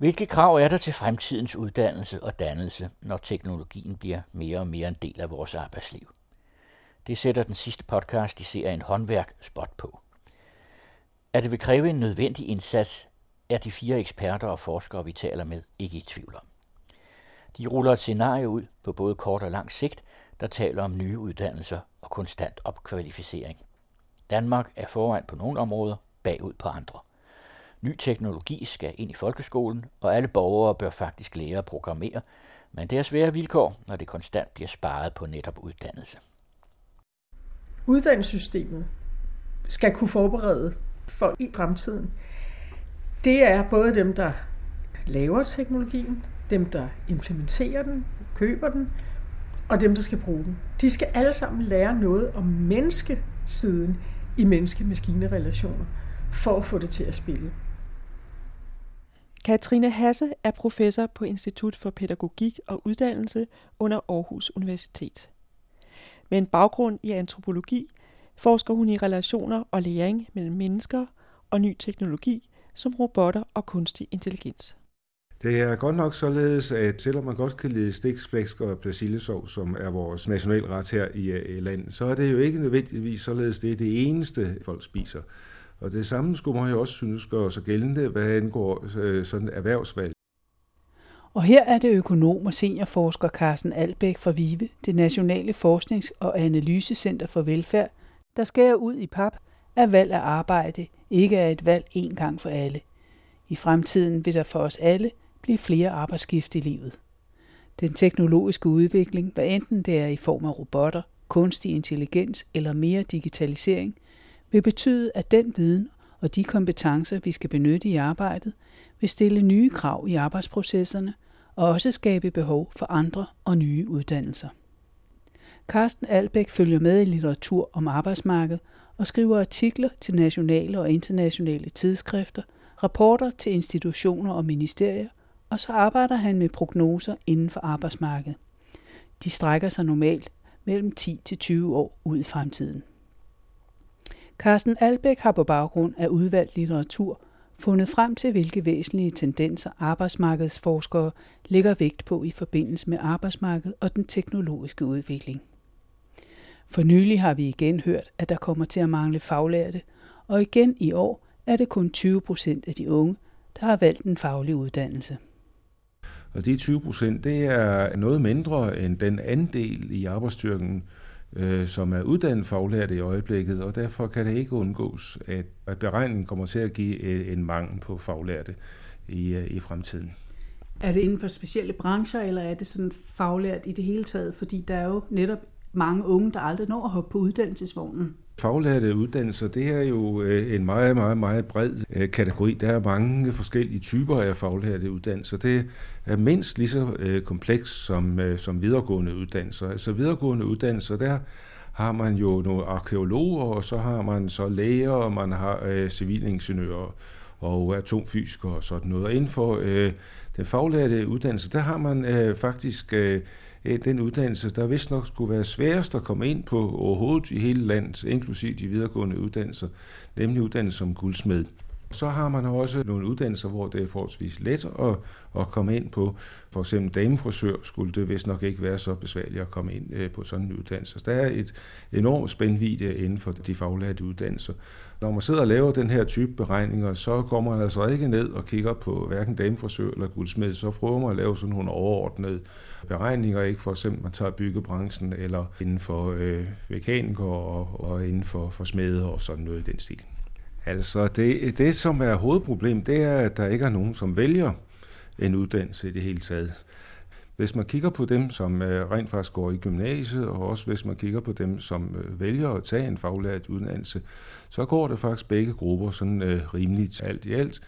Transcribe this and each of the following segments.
Hvilke krav er der til fremtidens uddannelse og dannelse, når teknologien bliver mere og mere en del af vores arbejdsliv? Det sætter den sidste podcast i serien Håndværk spot på. At det vil kræve en nødvendig indsats, er de fire eksperter og forskere, vi taler med, ikke i tvivl om. De ruller et scenarie ud på både kort og lang sigt, der taler om nye uddannelser og konstant opkvalificering. Danmark er foran på nogle områder, bagud på andre. Ny teknologi skal ind i folkeskolen, og alle borgere bør faktisk lære at programmere, men det er svære vilkår, når det konstant bliver sparet på netop uddannelse. Uddannelsessystemet skal kunne forberede folk i fremtiden. Det er både dem, der laver teknologien, dem, der implementerer den, køber den, og dem, der skal bruge den. De skal alle sammen lære noget om menneskesiden i menneske-maskine-relationer for at få det til at spille. Katrine Hasse er professor på Institut for Pædagogik og Uddannelse under Aarhus Universitet. Med en baggrund i antropologi forsker hun i relationer og læring mellem mennesker og ny teknologi som robotter og kunstig intelligens. Det er godt nok således, at selvom man godt kan lide stiksflæsk og persillesov, som er vores nationalret her i øh, landet, så er det jo ikke nødvendigvis således, det er det eneste, folk spiser. Og det samme skulle man jo også synes gør sig gældende, hvad angår øh, sådan erhvervsvalg. Og her er det økonom og seniorforsker Carsten Albæk fra VIVE, det Nationale Forsknings- og Analysecenter for Velfærd, der skærer ud i pap, at valg af arbejde ikke er et valg en gang for alle. I fremtiden vil der for os alle blive flere arbejdsskift i livet. Den teknologiske udvikling, hvad enten det er i form af robotter, kunstig intelligens eller mere digitalisering, vil betyde, at den viden og de kompetencer, vi skal benytte i arbejdet, vil stille nye krav i arbejdsprocesserne og også skabe behov for andre og nye uddannelser. Carsten Albæk følger med i litteratur om arbejdsmarkedet og skriver artikler til nationale og internationale tidsskrifter, rapporter til institutioner og ministerier, og så arbejder han med prognoser inden for arbejdsmarkedet. De strækker sig normalt mellem 10 til 20 år ud i fremtiden. Carsten Albæk har på baggrund af udvalgt litteratur fundet frem til, hvilke væsentlige tendenser arbejdsmarkedsforskere lægger vægt på i forbindelse med arbejdsmarkedet og den teknologiske udvikling. For nylig har vi igen hørt, at der kommer til at mangle faglærte, og igen i år er det kun 20 procent af de unge, der har valgt en faglig uddannelse. Og de 20 procent, det er noget mindre end den andel i arbejdsstyrken, øh, som er uddannet faglærte i øjeblikket, og derfor kan det ikke undgås, at, at beregningen kommer til at give øh, en mangel på faglærte i, øh, i fremtiden. Er det inden for specielle brancher, eller er det sådan faglært i det hele taget? Fordi der er jo netop mange unge, der aldrig når at hoppe på uddannelsesvognen. Faglærte uddannelser, det er jo øh, en meget, meget, meget bred øh, kategori. Der er mange forskellige typer af faglærte uddannelser. Det er mindst lige så øh, kompleks som, som videregående uddannelser. Altså videregående uddannelser, der har man jo nogle arkeologer, og så har man så læger, og man har øh, civilingeniører og atomfysikere og sådan noget. Og inden for øh, den faglærte uddannelse, der har man øh, faktisk øh, Øh, den uddannelse, der vist nok skulle være sværest at komme ind på overhovedet i hele landet, inklusive de videregående uddannelser, nemlig uddannelse som guldsmed. Så har man også nogle uddannelser, hvor det er forholdsvis let at, at komme ind på. For eksempel damefrisør skulle det vist nok ikke være så besværligt at komme ind øh, på sådan en uddannelse. Der er et enormt spændvidde inden for de faglærte uddannelser. Når man sidder og laver den her type beregninger, så går man altså ikke ned og kigger på hverken damefrisør eller guldsmed. Så prøver man at lave sådan nogle overordnede beregninger, ikke for eksempel man tager byggebranchen eller inden for øh, mekanikere og, og inden for, for smede og sådan noget i den stil. Altså det, det, som er hovedproblemet, det er, at der ikke er nogen, som vælger en uddannelse i det hele taget. Hvis man kigger på dem, som øh, rent faktisk går i gymnasiet, og også hvis man kigger på dem, som øh, vælger at tage en faglært uddannelse, så går det faktisk begge grupper sådan øh, rimeligt alt i alt.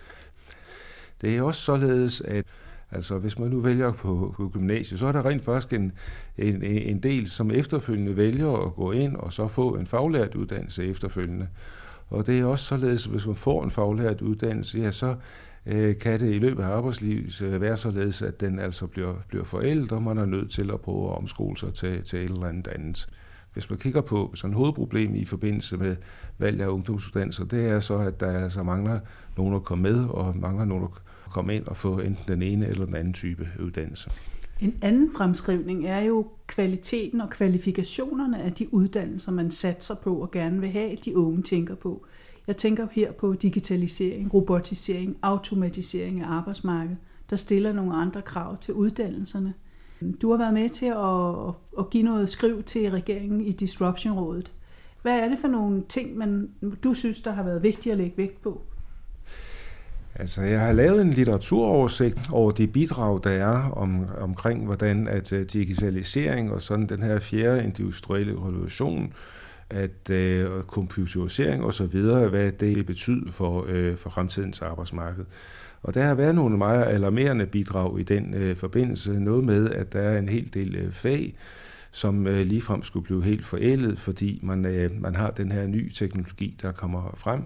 Det er også således, at altså, hvis man nu vælger på, på gymnasiet, så er der rent faktisk en, en, en del, som efterfølgende vælger at gå ind og så få en faglært uddannelse efterfølgende. Og det er også således, at hvis man får en faglært uddannelse, ja, så øh, kan det i løbet af arbejdslivet øh, være således, at den altså bliver, bliver forældet, og man er nødt til at prøve at omskole sig til, til et eller andet andet. Hvis man kigger på sådan et hovedproblem i forbindelse med valg af ungdomsuddannelser, det er så, at der altså mangler nogen at komme med, og mangler nogen at komme ind og få enten den ene eller den anden type uddannelse. En anden fremskrivning er jo kvaliteten og kvalifikationerne af de uddannelser, man satser på og gerne vil have, de unge tænker på. Jeg tænker her på digitalisering, robotisering, automatisering af arbejdsmarkedet, der stiller nogle andre krav til uddannelserne. Du har været med til at, at give noget skriv til regeringen i Disruption-rådet. Hvad er det for nogle ting, man, du synes, der har været vigtigt at lægge vægt på? Altså, jeg har lavet en litteraturoversigt over de bidrag, der er om, omkring, hvordan at øh, digitalisering og sådan den her fjerde industrielle revolution, at øh, computerisering og så videre, hvad det betyder for, øh, for fremtidens arbejdsmarked. Og der har været nogle meget alarmerende bidrag i den øh, forbindelse. Noget med, at der er en hel del øh, fag, som øh, ligefrem skulle blive helt forældet, fordi man, øh, man har den her nye teknologi, der kommer frem,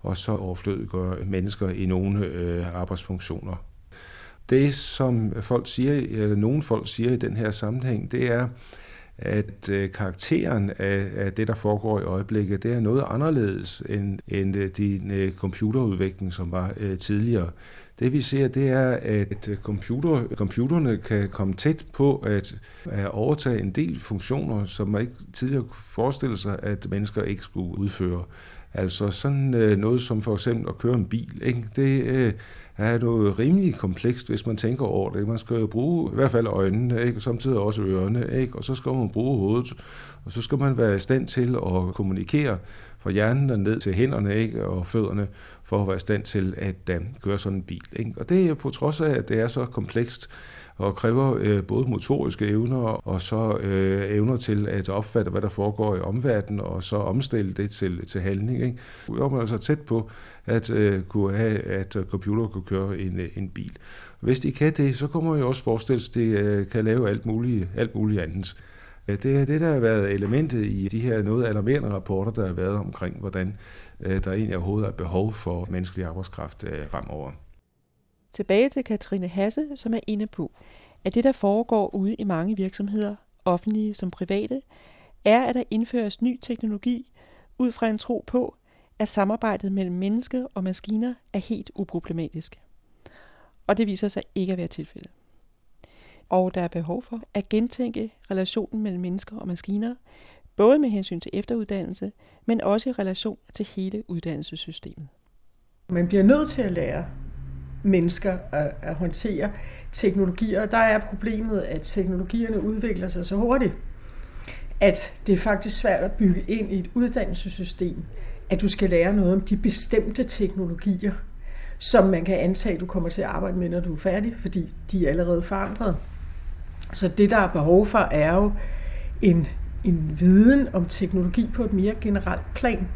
og så overflødiggør mennesker i nogle øh, arbejdsfunktioner. Det, som folk siger, eller nogle folk siger i den her sammenhæng, det er, at øh, karakteren af, af det, der foregår i øjeblikket, det er noget anderledes end, end øh, din øh, computerudvikling, som var øh, tidligere. Det vi ser, det er, at computer, computerne kan komme tæt på at, at overtage en del funktioner, som man ikke tidligere kunne forestille sig, at mennesker ikke skulle udføre. Altså sådan øh, noget som for eksempel at køre en bil, ikke? det øh, er noget rimelig komplekst, hvis man tænker over det. Man skal jo bruge i hvert fald øjnene, ikke? og samtidig også ørerne, ikke? og så skal man bruge hovedet, og så skal man være i stand til at kommunikere fra hjernen ned til hænderne ikke? og fødderne, for at være i stand til at øh, køre sådan en bil. Ikke? Og det er på trods af, at det er så komplekst, og kræver øh, både motoriske evner og så øh, evner til at opfatte, hvad der foregår i omverdenen, og så omstille det til, til handling. Ikke? Vi er altså tæt på at øh, kunne have, at computer kunne køre en, øh, en bil. Hvis de kan det, så kommer jo også forestille at de øh, kan lave alt muligt, alt muligt andet. Det er det, der har været elementet i de her noget alarmerende rapporter, der har været omkring, hvordan øh, der egentlig overhovedet er behov for menneskelig arbejdskraft øh, fremover. Tilbage til Katrine Hasse, som er inde på, at det, der foregår ude i mange virksomheder, offentlige som private, er, at der indføres ny teknologi ud fra en tro på, at samarbejdet mellem mennesker og maskiner er helt uproblematisk. Og det viser sig ikke at være tilfældet. Og der er behov for at gentænke relationen mellem mennesker og maskiner, både med hensyn til efteruddannelse, men også i relation til hele uddannelsessystemet. Man bliver nødt til at lære mennesker at, at håndtere teknologier. Og der er problemet, at teknologierne udvikler sig så hurtigt, at det er faktisk svært at bygge ind i et uddannelsessystem, at du skal lære noget om de bestemte teknologier, som man kan antage, du kommer til at arbejde med, når du er færdig, fordi de er allerede forandret. Så det, der er behov for, er jo en, en viden om teknologi på et mere generelt plan.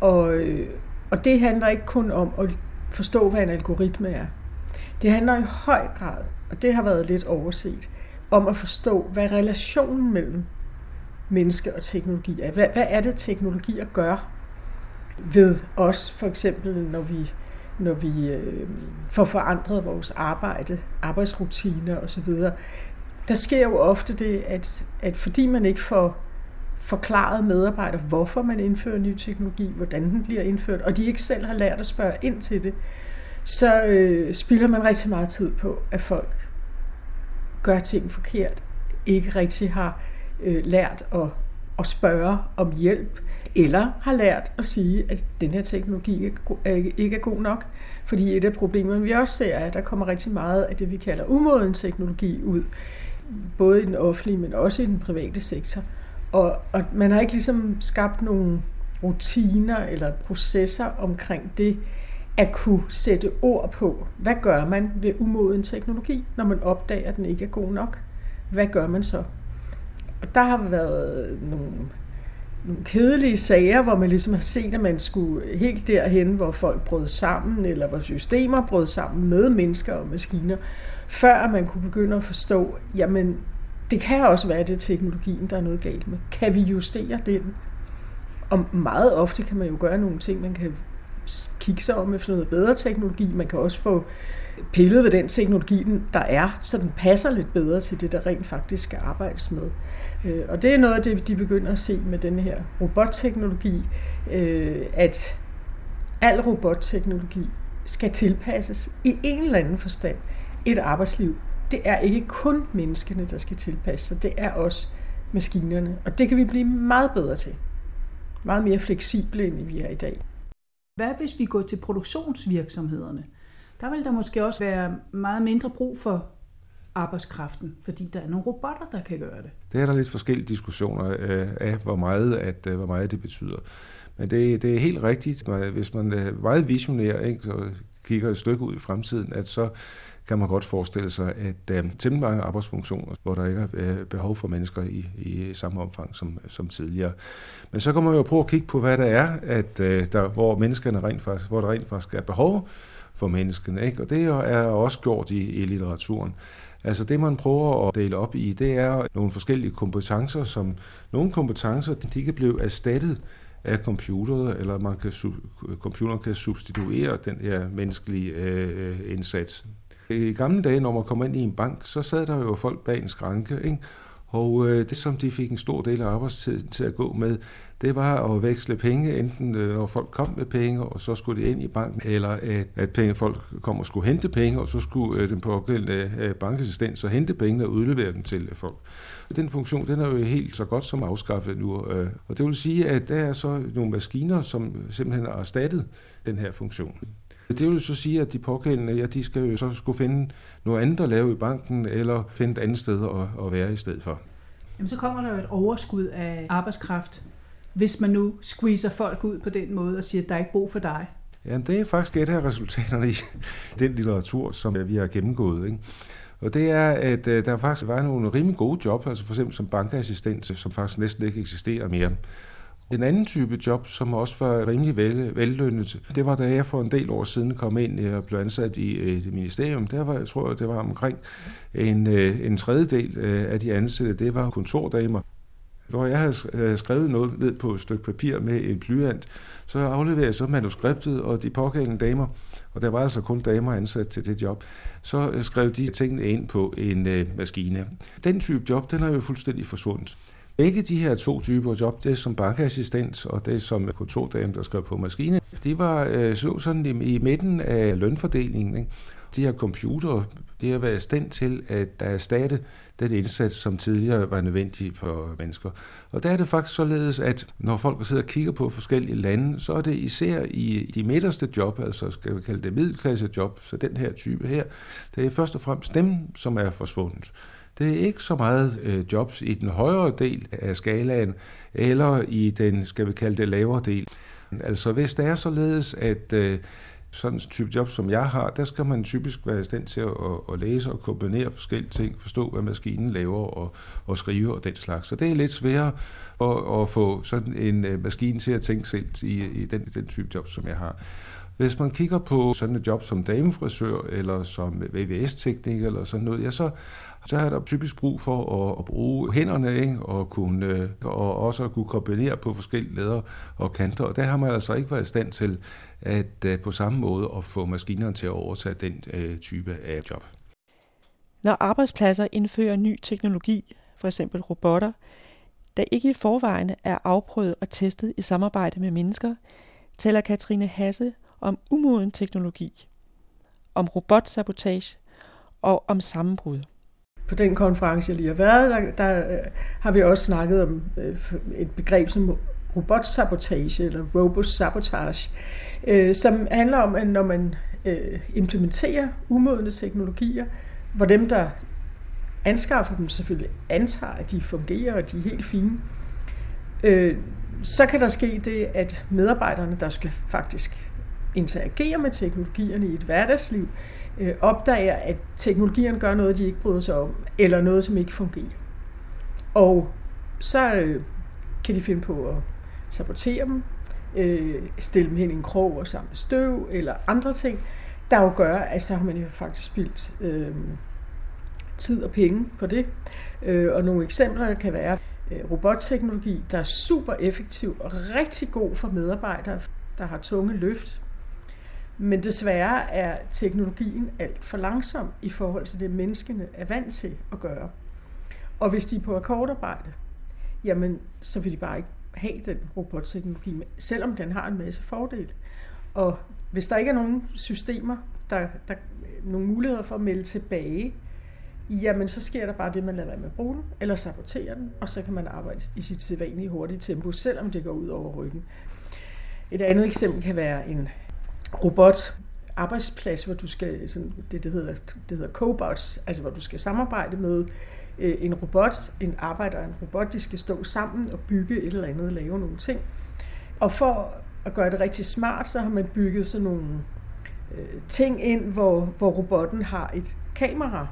Og, øh, og det handler ikke kun om at forstå, hvad en algoritme er. Det handler i høj grad, og det har været lidt overset, om at forstå, hvad relationen mellem menneske og teknologi er. Hvad, hvad er det, teknologier gør ved os, for eksempel når vi, når vi øh, får forandret vores arbejde, arbejdsrutiner osv. Der sker jo ofte det, at, at fordi man ikke får forklaret medarbejder, hvorfor man indfører ny teknologi, hvordan den bliver indført, og de ikke selv har lært at spørge ind til det, så øh, spilder man rigtig meget tid på, at folk gør ting forkert, ikke rigtig har øh, lært at, at spørge om hjælp, eller har lært at sige, at den her teknologi ikke er, ikke er god nok. Fordi et af problemerne, vi også ser, er, at der kommer rigtig meget af det, vi kalder umoden teknologi ud, både i den offentlige, men også i den private sektor. Og, og man har ikke ligesom skabt nogle rutiner eller processer omkring det, at kunne sætte ord på, hvad gør man ved umoden teknologi, når man opdager, at den ikke er god nok? Hvad gør man så? Og der har været nogle, nogle kedelige sager, hvor man ligesom har set, at man skulle helt derhen, hvor folk brød sammen, eller hvor systemer brød sammen med mennesker og maskiner, før man kunne begynde at forstå, jamen det kan også være, at det er teknologien, der er noget galt med. Kan vi justere den? Og meget ofte kan man jo gøre nogle ting, man kan kigge sig om efter noget bedre teknologi. Man kan også få pillet ved den teknologi, der er, så den passer lidt bedre til det, der rent faktisk skal arbejdes med. Øh, og det er noget af det, de begynder at se med den her robotteknologi, øh, at al robotteknologi skal tilpasses i en eller anden forstand et arbejdsliv. Det er ikke kun menneskene, der skal tilpasse sig, det er også maskinerne. Og det kan vi blive meget bedre til. Meget mere fleksible, end vi er i dag. Hvad hvis vi går til produktionsvirksomhederne? Der vil der måske også være meget mindre brug for arbejdskraften, fordi der er nogle robotter, der kan gøre det. Det er der lidt forskellige diskussioner øh, af, hvor meget, at, øh, hvor meget det betyder. Men det, det er helt rigtigt, hvis man er meget visionær, ikke, så kigger et stykke ud i fremtiden, at så kan man godt forestille sig, at øh, temmelig mange arbejdsfunktioner, hvor der ikke er øh, behov for mennesker i, i samme omfang som, som tidligere. Men så kommer man jo på at kigge på, hvad der er, at, øh, der, hvor menneskerne rent faktisk, hvor der rent faktisk er behov for menneskene. Ikke? Og det er også gjort i, i litteraturen. Altså det, man prøver at dele op i, det er nogle forskellige kompetencer, som nogle kompetencer, de kan blive erstattet af computere, eller man kan, computeren kan substituere den her menneskelige øh, øh indsats. I gamle dage, når man kom ind i en bank, så sad der jo folk bag en skranke, ikke? Og øh, det, som de fik en stor del af arbejdstiden til at gå med, det var at veksle penge, enten øh, når folk kom med penge, og så skulle de ind i banken, eller at, at penge, folk kom og skulle hente penge, og så skulle øh, den pågældende øh, bankassistent så hente pengene og udlevere dem til øh, folk. Den funktion, den er jo helt så godt som afskaffet nu, øh. og det vil sige, at der er så nogle maskiner, som simpelthen har erstattet den her funktion. Det vil så sige, at de pågældende, ja, de skal jo så skulle finde noget andet at lave i banken, eller finde et andet sted at, at være i stedet for. Jamen, så kommer der jo et overskud af arbejdskraft, hvis man nu squeezer folk ud på den måde og siger, at der er ikke brug for dig. Ja, det er faktisk et af resultaterne i den litteratur, som vi har gennemgået. Ikke? Og det er, at øh, der faktisk var nogle rimelig gode job, altså for eksempel som bankassistent, som faktisk næsten ikke eksisterer mere. En anden type job, som også var rimelig vel, vellønnet, det var da jeg for en del år siden kom ind og blev ansat i øh, et ministerium. Der var, jeg tror, det var omkring en, øh, en tredjedel øh, af de ansatte, det var kontordamer. Når jeg havde skrevet noget ned på et stykke papir med en blyant, så afleverede jeg så manuskriptet og de pågældende damer, og der var altså kun damer ansat til det job, så skrev de tingene ind på en maskine. Den type job, den er jo fuldstændig forsvundet. Begge de her to typer job, det som bankassistent og det som kontordame, der skrev på maskine, de var øh, så sådan i, i midten af lønfordelingen. Ikke? De her computere, de har været i stand til at erstatte den indsats, som tidligere var nødvendig for mennesker. Og der er det faktisk således, at når folk sidder og kigger på forskellige lande, så er det især i de midterste job, altså skal vi kalde det middelklasse job, så den her type her, det er først og fremmest dem, som er forsvundet. Det er ikke så meget øh, jobs i den højere del af skalaen, eller i den, skal vi kalde det, lavere del. Altså hvis det er således, at øh, sådan en type job, som jeg har, der skal man typisk være i stand til at, at læse og kombinere forskellige ting, forstå, hvad maskinen laver og, og skrive og den slags. Så det er lidt sværere at, at få sådan en øh, maskine til at tænke selv i, i den, den type job, som jeg har. Hvis man kigger på sådan et job som damefrisør eller som VVS-tekniker eller sådan noget, ja, så så er der typisk brug for at, at bruge hænderne ikke? Og, kunne, øh, og også at kunne kombinere på forskellige leder og kanter. Og der har man altså ikke været i stand til at øh, på samme måde at få maskinerne til at overtage den øh, type af job. Når arbejdspladser indfører ny teknologi, for eksempel robotter, der ikke i forvejen er afprøvet og testet i samarbejde med mennesker, taler Katrine Hasse om umoden teknologi, om robotsabotage og om sammenbrud på den konference, jeg lige har været, der, der øh, har vi også snakket om øh, et begreb som robotsabotage eller robotsabotage, øh, som handler om, at når man øh, implementerer umodne teknologier, hvor dem, der anskaffer dem, selvfølgelig antager, at de fungerer, og de er helt fine, så kan der ske det, at medarbejderne, der skal faktisk interagere med teknologierne i et hverdagsliv, øh, Øh, opdager, at teknologierne gør noget, de ikke bryder sig om, eller noget, som ikke fungerer. Og så øh, kan de finde på at sabotere dem, øh, stille dem hen i en krog og samle støv, eller andre ting, der jo gør, at så har man jo faktisk spildt øh, tid og penge på det. Øh, og nogle eksempler kan være øh, robotteknologi, der er super effektiv og rigtig god for medarbejdere, der har tunge løft, men desværre er teknologien alt for langsom i forhold til det, menneskene er vant til at gøre. Og hvis de er på akkordarbejde, jamen så vil de bare ikke have den robotteknologi, selvom den har en masse fordele. Og hvis der ikke er nogen systemer, der, der nogle muligheder for at melde tilbage, jamen så sker der bare det, man lader være med at bruge den, eller sabotere den, og så kan man arbejde i sit sædvanlige hurtige tempo, selvom det går ud over ryggen. Et andet eksempel kan være en robot arbejdsplads, hvor du skal, sådan, det, det, hedder, det hedder cobots, altså hvor du skal samarbejde med øh, en robot, en arbejder og en robot, de skal stå sammen og bygge et eller andet, lave nogle ting. Og for at gøre det rigtig smart, så har man bygget sådan nogle øh, ting ind, hvor, hvor robotten har et kamera,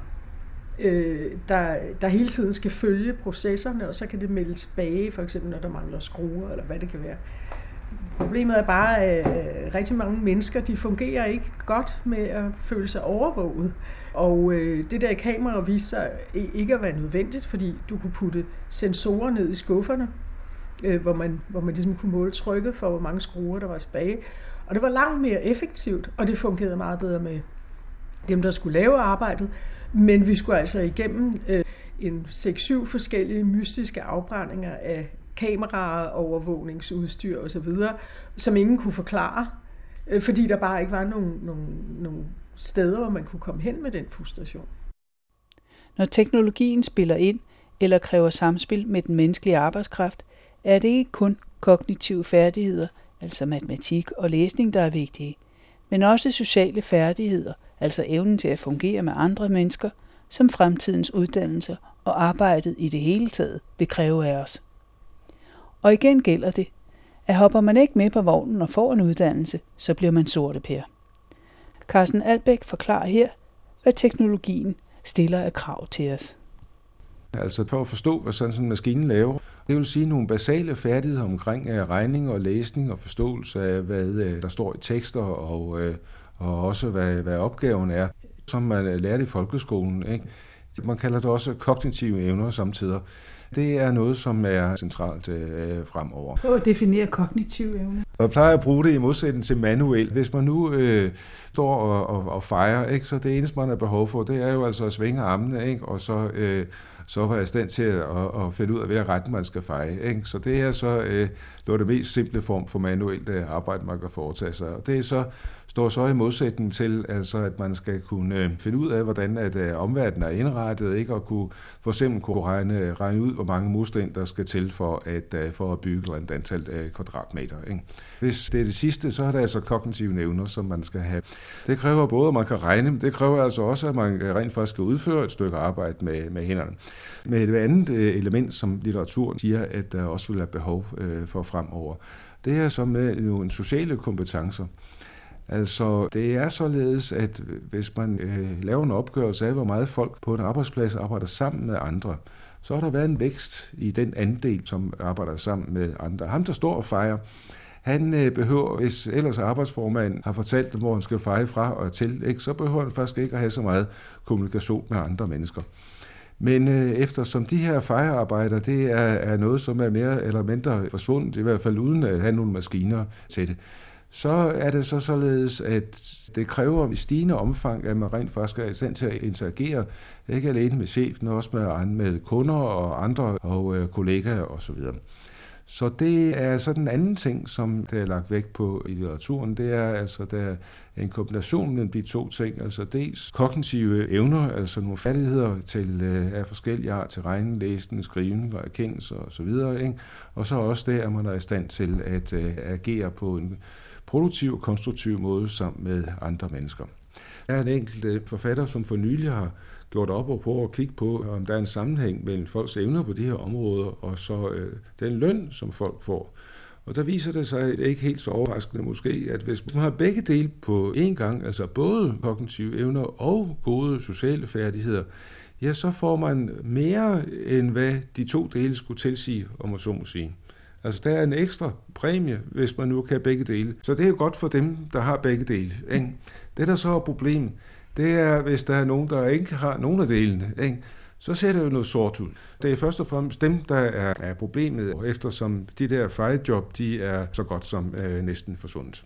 øh, der, der hele tiden skal følge processerne, og så kan det melde tilbage, for eksempel når der mangler skruer, eller hvad det kan være. Problemet er bare, at øh, rigtig mange mennesker, de fungerer ikke godt med at føle sig overvåget. Og øh, det der kamera viste sig ikke at være nødvendigt, fordi du kunne putte sensorer ned i skufferne, øh, hvor, man, hvor man ligesom kunne måle trykket for, hvor mange skruer der var tilbage. Og det var langt mere effektivt, og det fungerede meget bedre med dem, der skulle lave arbejdet. Men vi skulle altså igennem øh, en 6-7 forskellige mystiske afbrændinger af kameraovervågningsudstyr osv., som ingen kunne forklare, øh, fordi der bare ikke var nogen, nogen, nogen steder, hvor man kunne komme hen med den frustration. Når teknologien spiller ind eller kræver samspil med den menneskelige arbejdskraft, er det ikke kun kognitive færdigheder, altså matematik og læsning, der er vigtige, men også sociale færdigheder, altså evnen til at fungere med andre mennesker, som fremtidens uddannelse og arbejdet i det hele taget vil kræve af os. Og igen gælder det, at hopper man ikke med på vognen og får en uddannelse, så bliver man sorte pære. Carsten Albæk forklarer her, hvad teknologien stiller af krav til os. Altså for at forstå, hvad sådan en maskine laver, det vil sige nogle basale færdigheder omkring øh, regning og læsning og forståelse af, hvad øh, der står i tekster og, øh, og også hvad, hvad opgaven er, som man lærte i folkeskolen. Ikke? Man kalder det også kognitive evner samtidig. Det er noget, som er centralt øh, fremover. Prøv at definere kognitiv evne. Og jeg plejer at bruge det i modsætning til manuel. Hvis man nu øh, står og, og, og fejrer, ikke, så det eneste, man har behov for, det er jo altså at svinge armene, ikke, og så... Øh, så var jeg i stand til at, at, at finde ud af, hvilken retning man skal feje. Ikke? Så det er så øh, det, det mest simple form for manuelt øh, arbejde, man kan foretage sig. Og det er så, står så i modsætning til, altså, at man skal kunne øh, finde ud af, hvordan at, øh, omverdenen er indrettet, ikke? og kunne for eksempel kunne regne, regne ud, hvor mange mursten, der skal til for at, øh, for at bygge et antal øh, kvadratmeter. Ikke? Hvis det er det sidste, så er det altså kognitive nævner, som man skal have. Det kræver både, at man kan regne, men det kræver altså også, at man rent faktisk skal udføre et stykke arbejde med, med hænderne. Med et andet øh, element, som litteraturen siger, at der også vil være behov øh, for fremover, det er så med nogle sociale kompetencer. Altså, det er således, at hvis man øh, laver en opgørelse af, hvor meget folk på en arbejdsplads arbejder sammen med andre, så har der været en vækst i den andel, som arbejder sammen med andre. Ham, der står og fejrer, han øh, behøver, hvis ellers arbejdsformanden har fortalt dem, hvor han skal feje fra og til, ikke, så behøver han faktisk ikke at have så meget kommunikation med andre mennesker. Men øh, eftersom de her fejrearbejder, det er, er noget, som er mere eller mindre forsvundet, i hvert fald uden at have nogle maskiner til det, så er det så således, at det kræver i stigende omfang, at man rent faktisk er i stand til at interagere, ikke alene med chefen, men også med, med kunder og andre og øh, kollegaer osv. Så det er sådan en anden ting, som der er lagt vægt på i litteraturen. Det er altså der er en kombination mellem de to ting. Altså dels kognitive evner, altså nogle færdigheder til, øh, af forskellige art til regnen, læsning, skrivning og erkendelse osv. Og, og så også det, at man er i stand til at uh, agere på en produktiv og konstruktiv måde sammen med andre mennesker. Der er en enkelt øh, forfatter, som for nylig har gjort op og på at kigge på, om der er en sammenhæng mellem folks evner på de her områder, og så øh, den løn, som folk får. Og der viser det sig, det er ikke helt så overraskende måske, at hvis man har begge dele på én gang, altså både kognitive evner og gode sociale færdigheder, ja, så får man mere, end hvad de to dele skulle tilsige, om man så må sige. Altså, der er en ekstra præmie, hvis man nu kan begge dele. Så det er jo godt for dem, der har begge dele. Ikke? Det, der så er problemet, det er, hvis der er nogen, der ikke har nogen af delene. Ikke? så ser det jo noget sort ud. Det er først og fremmest dem, der er, er problemet, eftersom de der fejljob, de er så godt som øh, næsten forsvundet.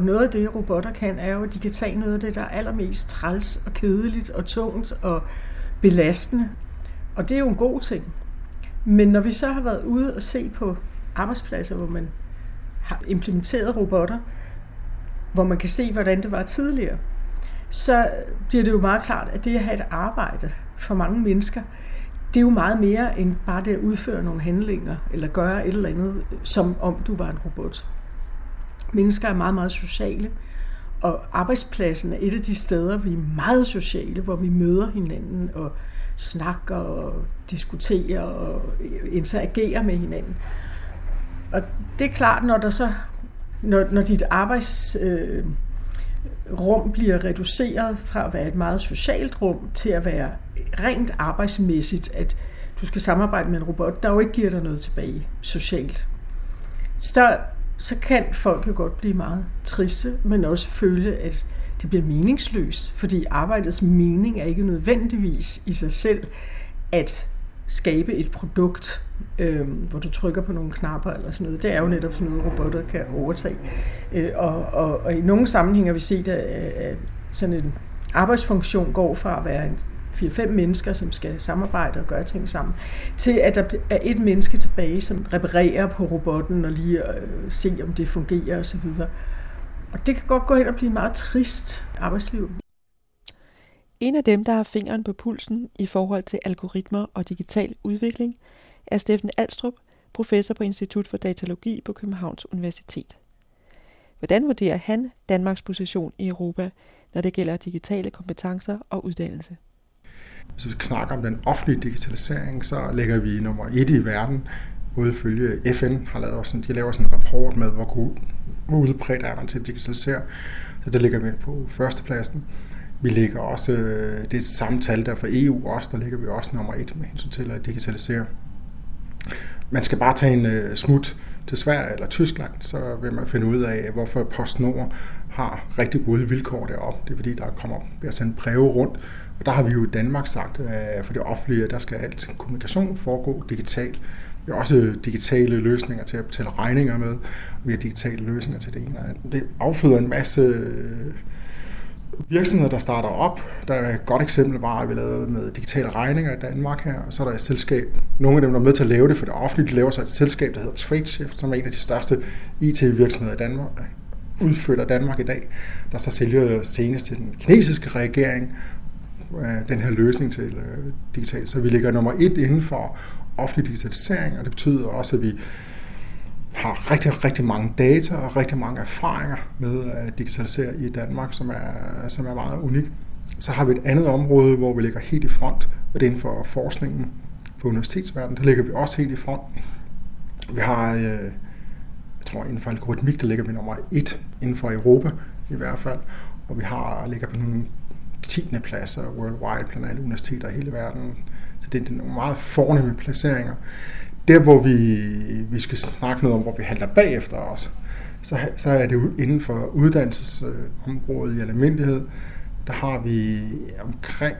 Noget af det, robotter kan, er jo, at de kan tage noget af det, der er allermest træls og kedeligt og tungt og belastende. Og det er jo en god ting. Men når vi så har været ude og se på arbejdspladser, hvor man har implementeret robotter, hvor man kan se, hvordan det var tidligere, så bliver det jo meget klart, at det at have et arbejde for mange mennesker, det er jo meget mere end bare det at udføre nogle handlinger, eller gøre et eller andet, som om du var en robot. Mennesker er meget, meget sociale, og arbejdspladsen er et af de steder, vi er meget sociale, hvor vi møder hinanden og snakker og diskuterer og interagerer med hinanden. Og det er klart, når der så når, når dit arbejds øh, rum bliver reduceret fra at være et meget socialt rum til at være rent arbejdsmæssigt, at du skal samarbejde med en robot, der jo ikke giver dig noget tilbage socialt, så, så kan folk jo godt blive meget triste, men også føle, at det bliver meningsløst, fordi arbejdets mening er ikke nødvendigvis i sig selv at skabe et produkt, øh, hvor du trykker på nogle knapper eller sådan noget. Det er jo netop sådan noget, robotter kan overtage. Øh, og, og, og i nogle sammenhænge har vi set, at, at sådan en arbejdsfunktion går fra at være en 4-5 mennesker, som skal samarbejde og gøre ting sammen, til at der er et menneske tilbage, som reparerer på robotten og lige øh, se, om det fungerer osv. Og det kan godt gå hen og blive meget trist arbejdsliv. En af dem, der har fingeren på pulsen i forhold til algoritmer og digital udvikling, er Steffen Alstrup, professor på Institut for Datalogi på Københavns Universitet. Hvordan vurderer han Danmarks position i Europa, når det gælder digitale kompetencer og uddannelse? Hvis vi snakker om den offentlige digitalisering, så ligger vi nummer et i verden. Både følge FN har lavet sådan, de laver sådan en rapport med, hvor, hvor udbredt er man til at digitalisere. Så det ligger vi på førstepladsen. Vi ligger også, øh, det er et samme tal der for EU også, der ligger vi også nummer et med hensyn til at digitalisere. Man skal bare tage en øh, smut til Sverige eller Tyskland, så vil man finde ud af, hvorfor PostNord har rigtig gode vilkår deroppe. Det er fordi, der kommer ved at sende breve rundt. Og der har vi jo i Danmark sagt, at for det offentlige, der skal alt kommunikation foregå digitalt. Vi har også digitale løsninger til at betale regninger med. Vi har digitale løsninger til det ene. Det afføder en masse virksomheder, der starter op. Der er et godt eksempel var, at vi lavede med digitale regninger i Danmark her, og så er der et selskab, nogle af dem, der er med til at lave det for det offentlige, de laver så et selskab, der hedder TradeShift, som er en af de største IT-virksomheder i Danmark, udført af Danmark i dag, der så sælger senest til den kinesiske regering øh, den her løsning til øh, digitalt. Så vi ligger nummer et inden for offentlig digitalisering, og det betyder også, at vi har rigtig, rigtig mange data og rigtig mange erfaringer med at digitalisere i Danmark, som er, som er meget unik. Så har vi et andet område, hvor vi ligger helt i front, og det er inden for forskningen på universitetsverdenen. Der ligger vi også helt i front. Vi har, øh, jeg tror inden for algoritmik, der ligger vi nummer et inden for Europa i hvert fald, og vi har ligger på nogle 10. pladser worldwide blandt alle universiteter i hele verden. Så det er nogle meget fornemme placeringer. Der, hvor vi, vi skal snakke noget om, hvor vi handler bagefter også, så, så er det inden for uddannelsesområdet i almindelighed, der har vi omkring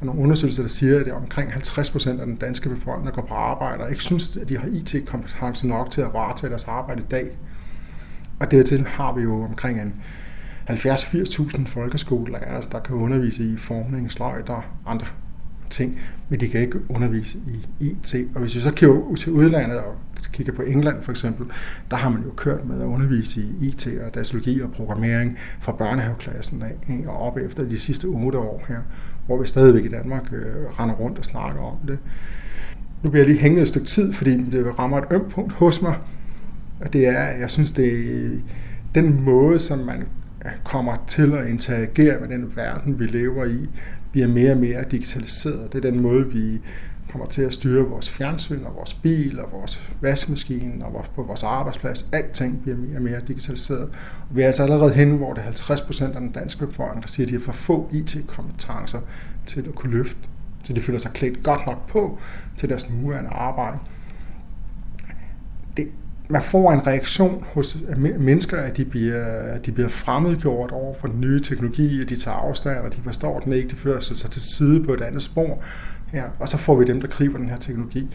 og nogle undersøgelser, der siger, at det er omkring 50 procent af den danske befolkning, der går på arbejde, og ikke synes, at de har IT-kompetence nok til at varetage deres arbejde i dag. Og dertil har vi jo omkring en 70-80.000 folkeskolelærere, der kan undervise i formning, sløjt og andre ting, men de kan ikke undervise i IT. Og hvis vi så kigger ud til udlandet og kigger på England for eksempel, der har man jo kørt med at undervise i IT og datalogi og programmering fra børnehaveklassen af og op efter de sidste otte år her, hvor vi stadigvæk i Danmark øh, render rundt og snakker om det. Nu bliver jeg lige hængende et stykke tid, fordi det rammer et ømt punkt hos mig, og det er, jeg synes, det er den måde, som man kommer til at interagere med den verden, vi lever i, bliver mere og mere digitaliseret. Det er den måde, vi kommer til at styre vores fjernsyn og vores bil og vores vaskemaskine og vores, på vores arbejdsplads. Alting bliver mere og mere digitaliseret. Og vi er altså allerede hen, hvor det er 50 procent af den danske befolkning, der siger, at de har for få IT-kompetencer til at kunne løfte, så de føler sig klædt godt nok på til deres nuværende arbejde. Det, man får en reaktion hos mennesker, at de bliver, at de bliver fremmedgjort over for den nye teknologi, at de tager afstand, og de forstår den ikke, de fører sig til side på et andet spor. Ja, og så får vi dem, der griber den her teknologi.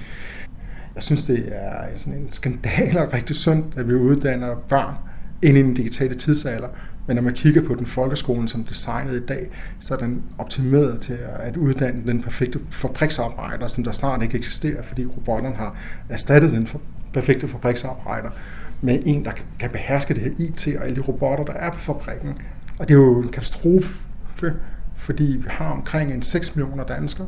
Jeg synes, det er sådan en skandal og rigtig synd, at vi uddanner børn ind i den digitale tidsalder. Men når man kigger på den folkeskolen som designet i dag, så er den optimeret til at uddanne den perfekte fabriksarbejder, som der snart ikke eksisterer, fordi robotterne har erstattet den perfekte fabriksarbejder med en, der kan beherske det her IT og alle de robotter, der er på fabrikken. Og det er jo en katastrofe, fordi vi har omkring en 6 millioner danskere,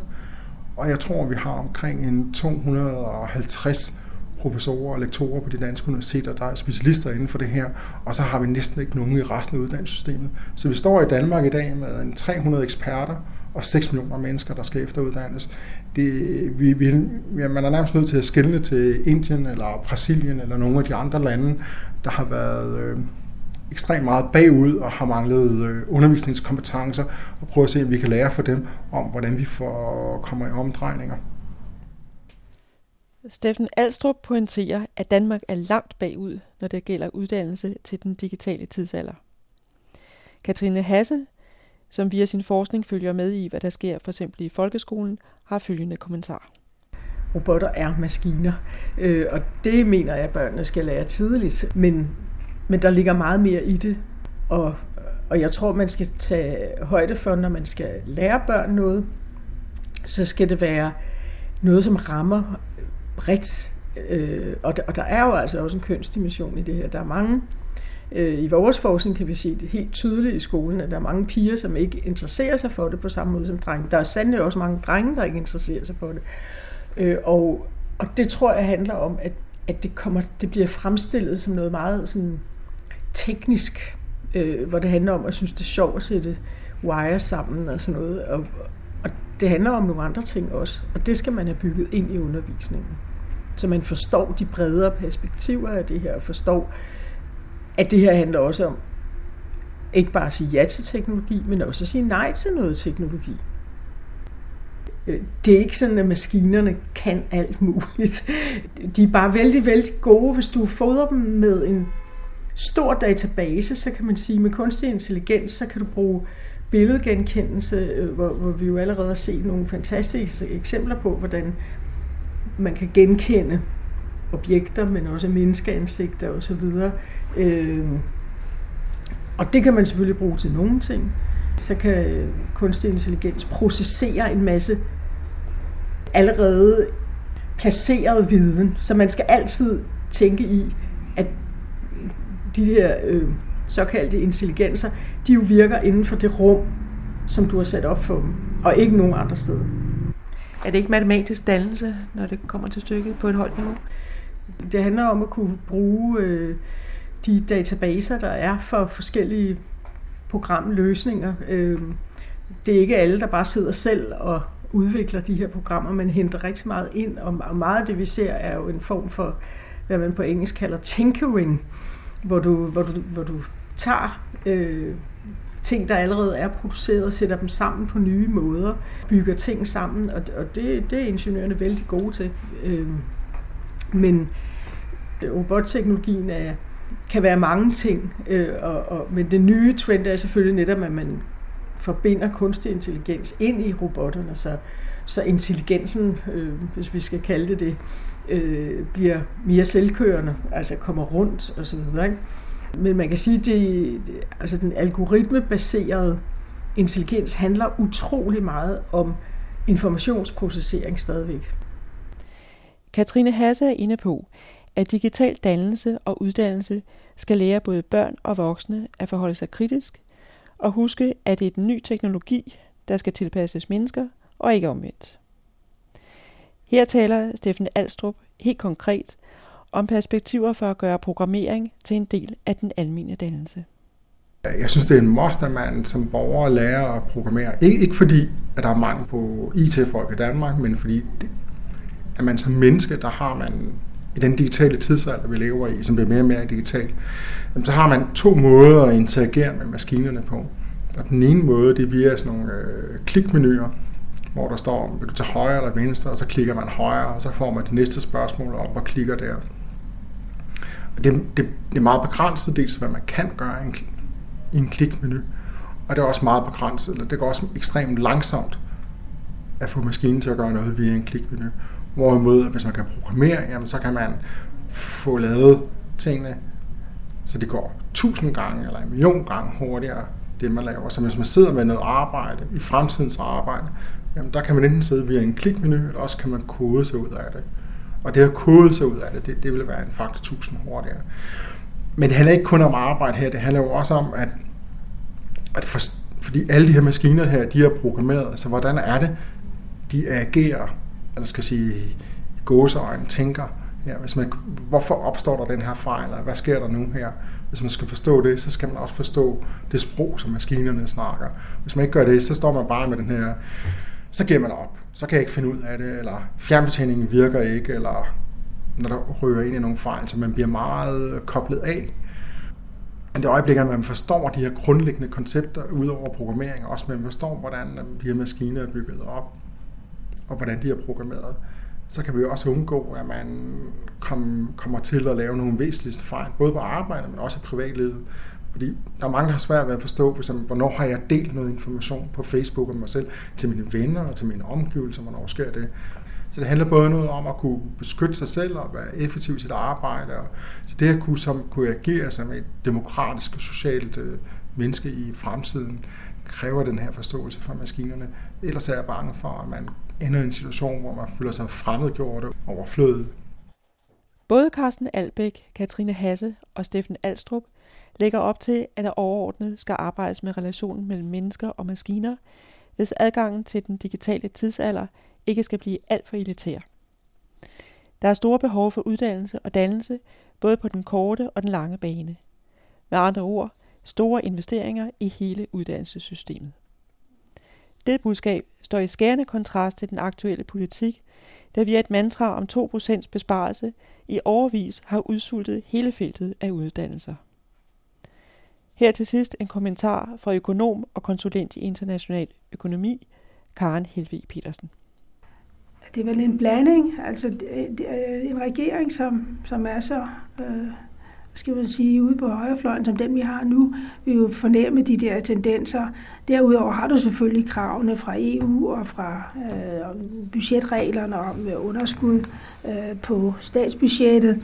og jeg tror, vi har omkring en 250 professorer og lektorer på de danske universiteter, der er specialister inden for det her, og så har vi næsten ikke nogen i resten af uddannelsessystemet. Så vi står i Danmark i dag med en 300 eksperter og 6 millioner mennesker, der skal efteruddannes. Det, vi, vi, man er nærmest nødt til at skille til Indien eller Brasilien eller nogle af de andre lande, der har været øh, ekstremt meget bagud og har manglet øh, undervisningskompetencer, og prøve at se, om vi kan lære for dem om, hvordan vi får kommer i omdrejninger. Steffen Alstrup pointerer, at Danmark er langt bagud, når det gælder uddannelse til den digitale tidsalder. Katrine Hasse, som via sin forskning følger med i, hvad der sker for eksempel i folkeskolen, har følgende kommentar. Robotter er maskiner, øh, og det mener jeg, at børnene skal lære tidligt. Men, men der ligger meget mere i det, og, og jeg tror, man skal tage højde for, når man skal lære børn noget, så skal det være noget, som rammer bredt. Øh, og, der, og der er jo altså også en kønsdimension i det her. Der er mange, Øh, i vores forskning kan vi se det helt tydeligt i skolen, at der er mange piger, som ikke interesserer sig for det på samme måde som drenge. Der er sandelig også mange drenge, der ikke interesserer sig for det. Øh, og, og det tror jeg handler om, at, at det, kommer, det bliver fremstillet som noget meget sådan, teknisk, øh, hvor det handler om at synes, det er sjovt at sætte wire sammen og sådan noget. Og, og det handler om nogle andre ting også, og det skal man have bygget ind i undervisningen. Så man forstår de bredere perspektiver af det her, og forstår, at det her handler også om ikke bare at sige ja til teknologi, men også at sige nej til noget teknologi. Øh, det er ikke sådan, at maskinerne kan alt muligt. De er bare vældig, vældig gode. Hvis du fodrer dem med en stor database, så kan man sige, med kunstig intelligens, så kan du bruge billedgenkendelse, øh, hvor, hvor vi jo allerede har set nogle fantastiske eksempler på, hvordan man kan genkende objekter, men også menneskeansigter osv. Øh, og det kan man selvfølgelig bruge til nogle ting. Så kan øh, kunstig intelligens processere en masse allerede placeret viden, så man skal altid tænke i, at de her øh, såkaldte intelligenser, de jo virker inden for det rum, som du har sat op for dem, og ikke nogen andre steder. Er det ikke matematisk dannelse, når det kommer til stykket på et højt niveau? Det handler om at kunne bruge øh, de databaser, der er for forskellige programløsninger. Øh, det er ikke alle, der bare sidder selv og udvikler de her programmer, men henter rigtig meget ind, og meget af det, vi ser, er jo en form for, hvad man på engelsk kalder tinkering, hvor du, hvor du, hvor du tager øh, ting, der allerede er produceret, og sætter dem sammen på nye måder, bygger ting sammen, og, og det, det er ingeniørerne vældig gode til. Øh, men øh, robotteknologien er, kan være mange ting, øh, og, og, men det nye trend er selvfølgelig netop, at man forbinder kunstig intelligens ind i robotterne, så, så intelligensen, øh, hvis vi skal kalde det det, øh, bliver mere selvkørende, altså kommer rundt osv. Men man kan sige, at det, altså den algoritmebaserede intelligens handler utrolig meget om informationsprocessering stadigvæk. Katrine Hasse er inde på, at digital dannelse og uddannelse skal lære både børn og voksne at forholde sig kritisk og huske, at det er den ny teknologi, der skal tilpasses mennesker og ikke omvendt. Her taler Steffen Alstrup helt konkret om perspektiver for at gøre programmering til en del af den almindelige dannelse. Jeg synes, det er en must, at man som borger lærer at programmere. Ikke, ikke fordi, at der er mangel på IT-folk i Danmark, men fordi, det, at man som menneske, der har man i den digitale tidsalder, vi lever i, som bliver mere og mere digital, så har man to måder at interagere med maskinerne på. Og den ene måde, det er via sådan nogle øh, klikmenuer, hvor der står, vil du til højre eller venstre, og så klikker man højre, og så får man det næste spørgsmål op og klikker der. Og det, det, det er meget begrænset, dels hvad man kan gøre i en, i en klikmenu, og det er også meget begrænset, eller det går også ekstremt langsomt at få maskinen til at gøre noget via en klikmenu. Hvorimod, hvis man kan programmere, jamen, så kan man få lavet tingene så det går tusind gange eller en million gange hurtigere, det man laver. Så hvis man sidder med noget arbejde, i fremtidens arbejde, jamen der kan man enten sidde via en klikmenu, eller også kan man kode sig ud af det. Og det at kode sig ud af det, det, det vil være en faktor 1000 hurtigere. Men det handler ikke kun om arbejde her, det handler jo også om, at, at for, fordi alle de her maskiner her, de er programmeret, så hvordan er det, de agerer, eller skal sige, gåseøjne tænker, Ja, hvis man, hvorfor opstår der den her fejl, eller hvad sker der nu her? Hvis man skal forstå det, så skal man også forstå det sprog, som maskinerne snakker. Hvis man ikke gør det, så står man bare med den her, så giver man op. Så kan jeg ikke finde ud af det, eller fjernbetjeningen virker ikke, eller når der rører ind i nogle fejl, så man bliver meget koblet af. Men det øjeblik, at man forstår de her grundlæggende koncepter ud over programmering, også man forstår, hvordan de her maskiner er bygget op, og hvordan de er programmeret, så kan vi også undgå, at man kom, kommer til at lave nogle væsentlige fejl, både på arbejde, men også i privatlivet. Fordi der er mange, der har svært ved at forstå, for eksempel, hvornår har jeg delt noget information på Facebook om mig selv til mine venner og til mine omgivelser, hvornår sker det. Så det handler både noget om at kunne beskytte sig selv og være effektiv i sit arbejde. Og, så det at kunne, som, kunne agere som et demokratisk og socialt øh, menneske i fremtiden, kræver den her forståelse fra maskinerne. Ellers er jeg bange for, at man ender i en situation, hvor man føler sig fremmedgjort og overflødet. Både Carsten Albæk, Katrine Hasse og Steffen Alstrup lægger op til, at der overordnet skal arbejdes med relationen mellem mennesker og maskiner, hvis adgangen til den digitale tidsalder ikke skal blive alt for elitær. Der er store behov for uddannelse og dannelse, både på den korte og den lange bane. Med andre ord, store investeringer i hele uddannelsessystemet. Det budskab står i skærende kontrast til den aktuelle politik, der via et mantra om 2% besparelse i overvis har udsultet hele feltet af uddannelser. Her til sidst en kommentar fra økonom og konsulent i international økonomi, Karen Helvig Petersen. Det er vel en blanding, altså en regering, som, som er så øh, skal man sige, ude på højrefløjen, som den vi har nu, vil jo fornemme de der tendenser. Derudover har du selvfølgelig kravene fra EU og fra øh, budgetreglerne om øh, underskud øh, på statsbudgettet,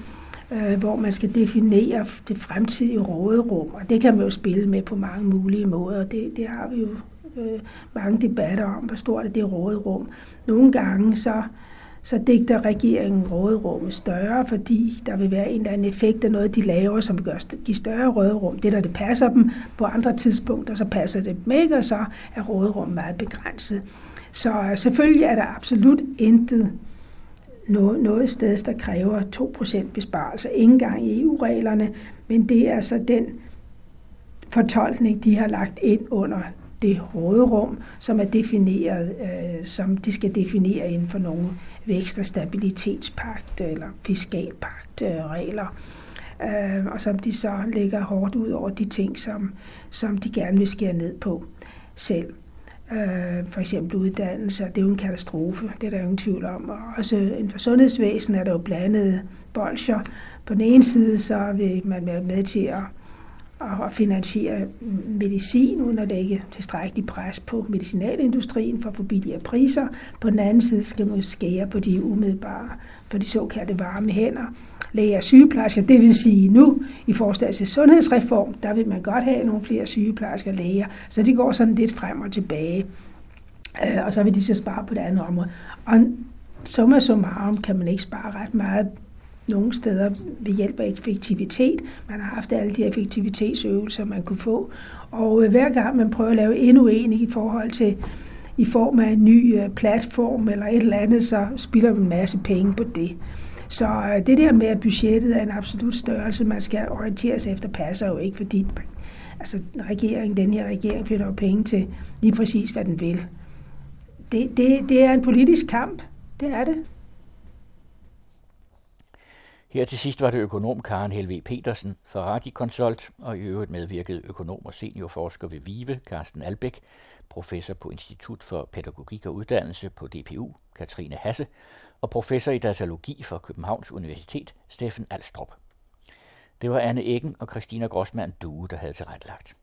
øh, hvor man skal definere det fremtidige råderum, og det kan man jo spille med på mange mulige måder. Det, det har vi jo øh, mange debatter om, hvor stort er det råderum. Nogle gange så så digter regeringen råderummet større, fordi der vil være en eller anden effekt af noget, de laver, som gør give større råderum. Det der det passer dem på andre tidspunkter, så passer det dem ikke, og så er råderummet meget begrænset. Så øh, selvfølgelig er der absolut intet noget, noget sted, der kræver 2% besparelse. Ikke engang i EU-reglerne, men det er så den fortolkning, de har lagt ind under det råderum, som er defineret, øh, som de skal definere inden for nogle vækst- og stabilitetspagt eller fiskalpagt-regler. Øh, øh, og som de så lægger hårdt ud over de ting, som, som de gerne vil skære ned på selv. Øh, for eksempel uddannelse, det er jo en katastrofe, det er der jo ingen tvivl om. Og også inden for sundhedsvæsenet er der jo blandede bolcher. På den ene side så vil man være med til at at finansiere medicin, uden at lægge tilstrækkelig pres på medicinalindustrien for at få billigere priser. På den anden side skal man skære på de umiddelbare, på de såkaldte varme hænder. Læger og sygeplejersker, det vil sige nu i forslag til sundhedsreform, der vil man godt have nogle flere sygeplejersker og læger, så de går sådan lidt frem og tilbage. Øh, og så vil de så spare på det andet område. Og summa summarum kan man ikke spare ret meget nogle steder ved hjælp af effektivitet. Man har haft alle de effektivitetsøvelser, man kunne få. Og øh, hver gang man prøver at lave endnu en i forhold til i form af en ny øh, platform eller et eller andet, så spilder man en masse penge på det. Så øh, det der med, at budgettet er en absolut størrelse, man skal orientere sig efter, passer jo ikke, fordi altså, regeringen, den her regering finder jo penge til lige præcis, hvad den vil. Det, det, det er en politisk kamp. Det er det. Her til sidst var det økonom Karen Helve Petersen fra Radikonsult, og i øvrigt medvirkede økonom og seniorforsker ved VIVE, Carsten Albæk, professor på Institut for Pædagogik og Uddannelse på DPU, Katrine Hasse, og professor i datalogi fra Københavns Universitet, Steffen Alstrup. Det var Anne Eggen og Christina Grossmann Due, der havde tilrettelagt.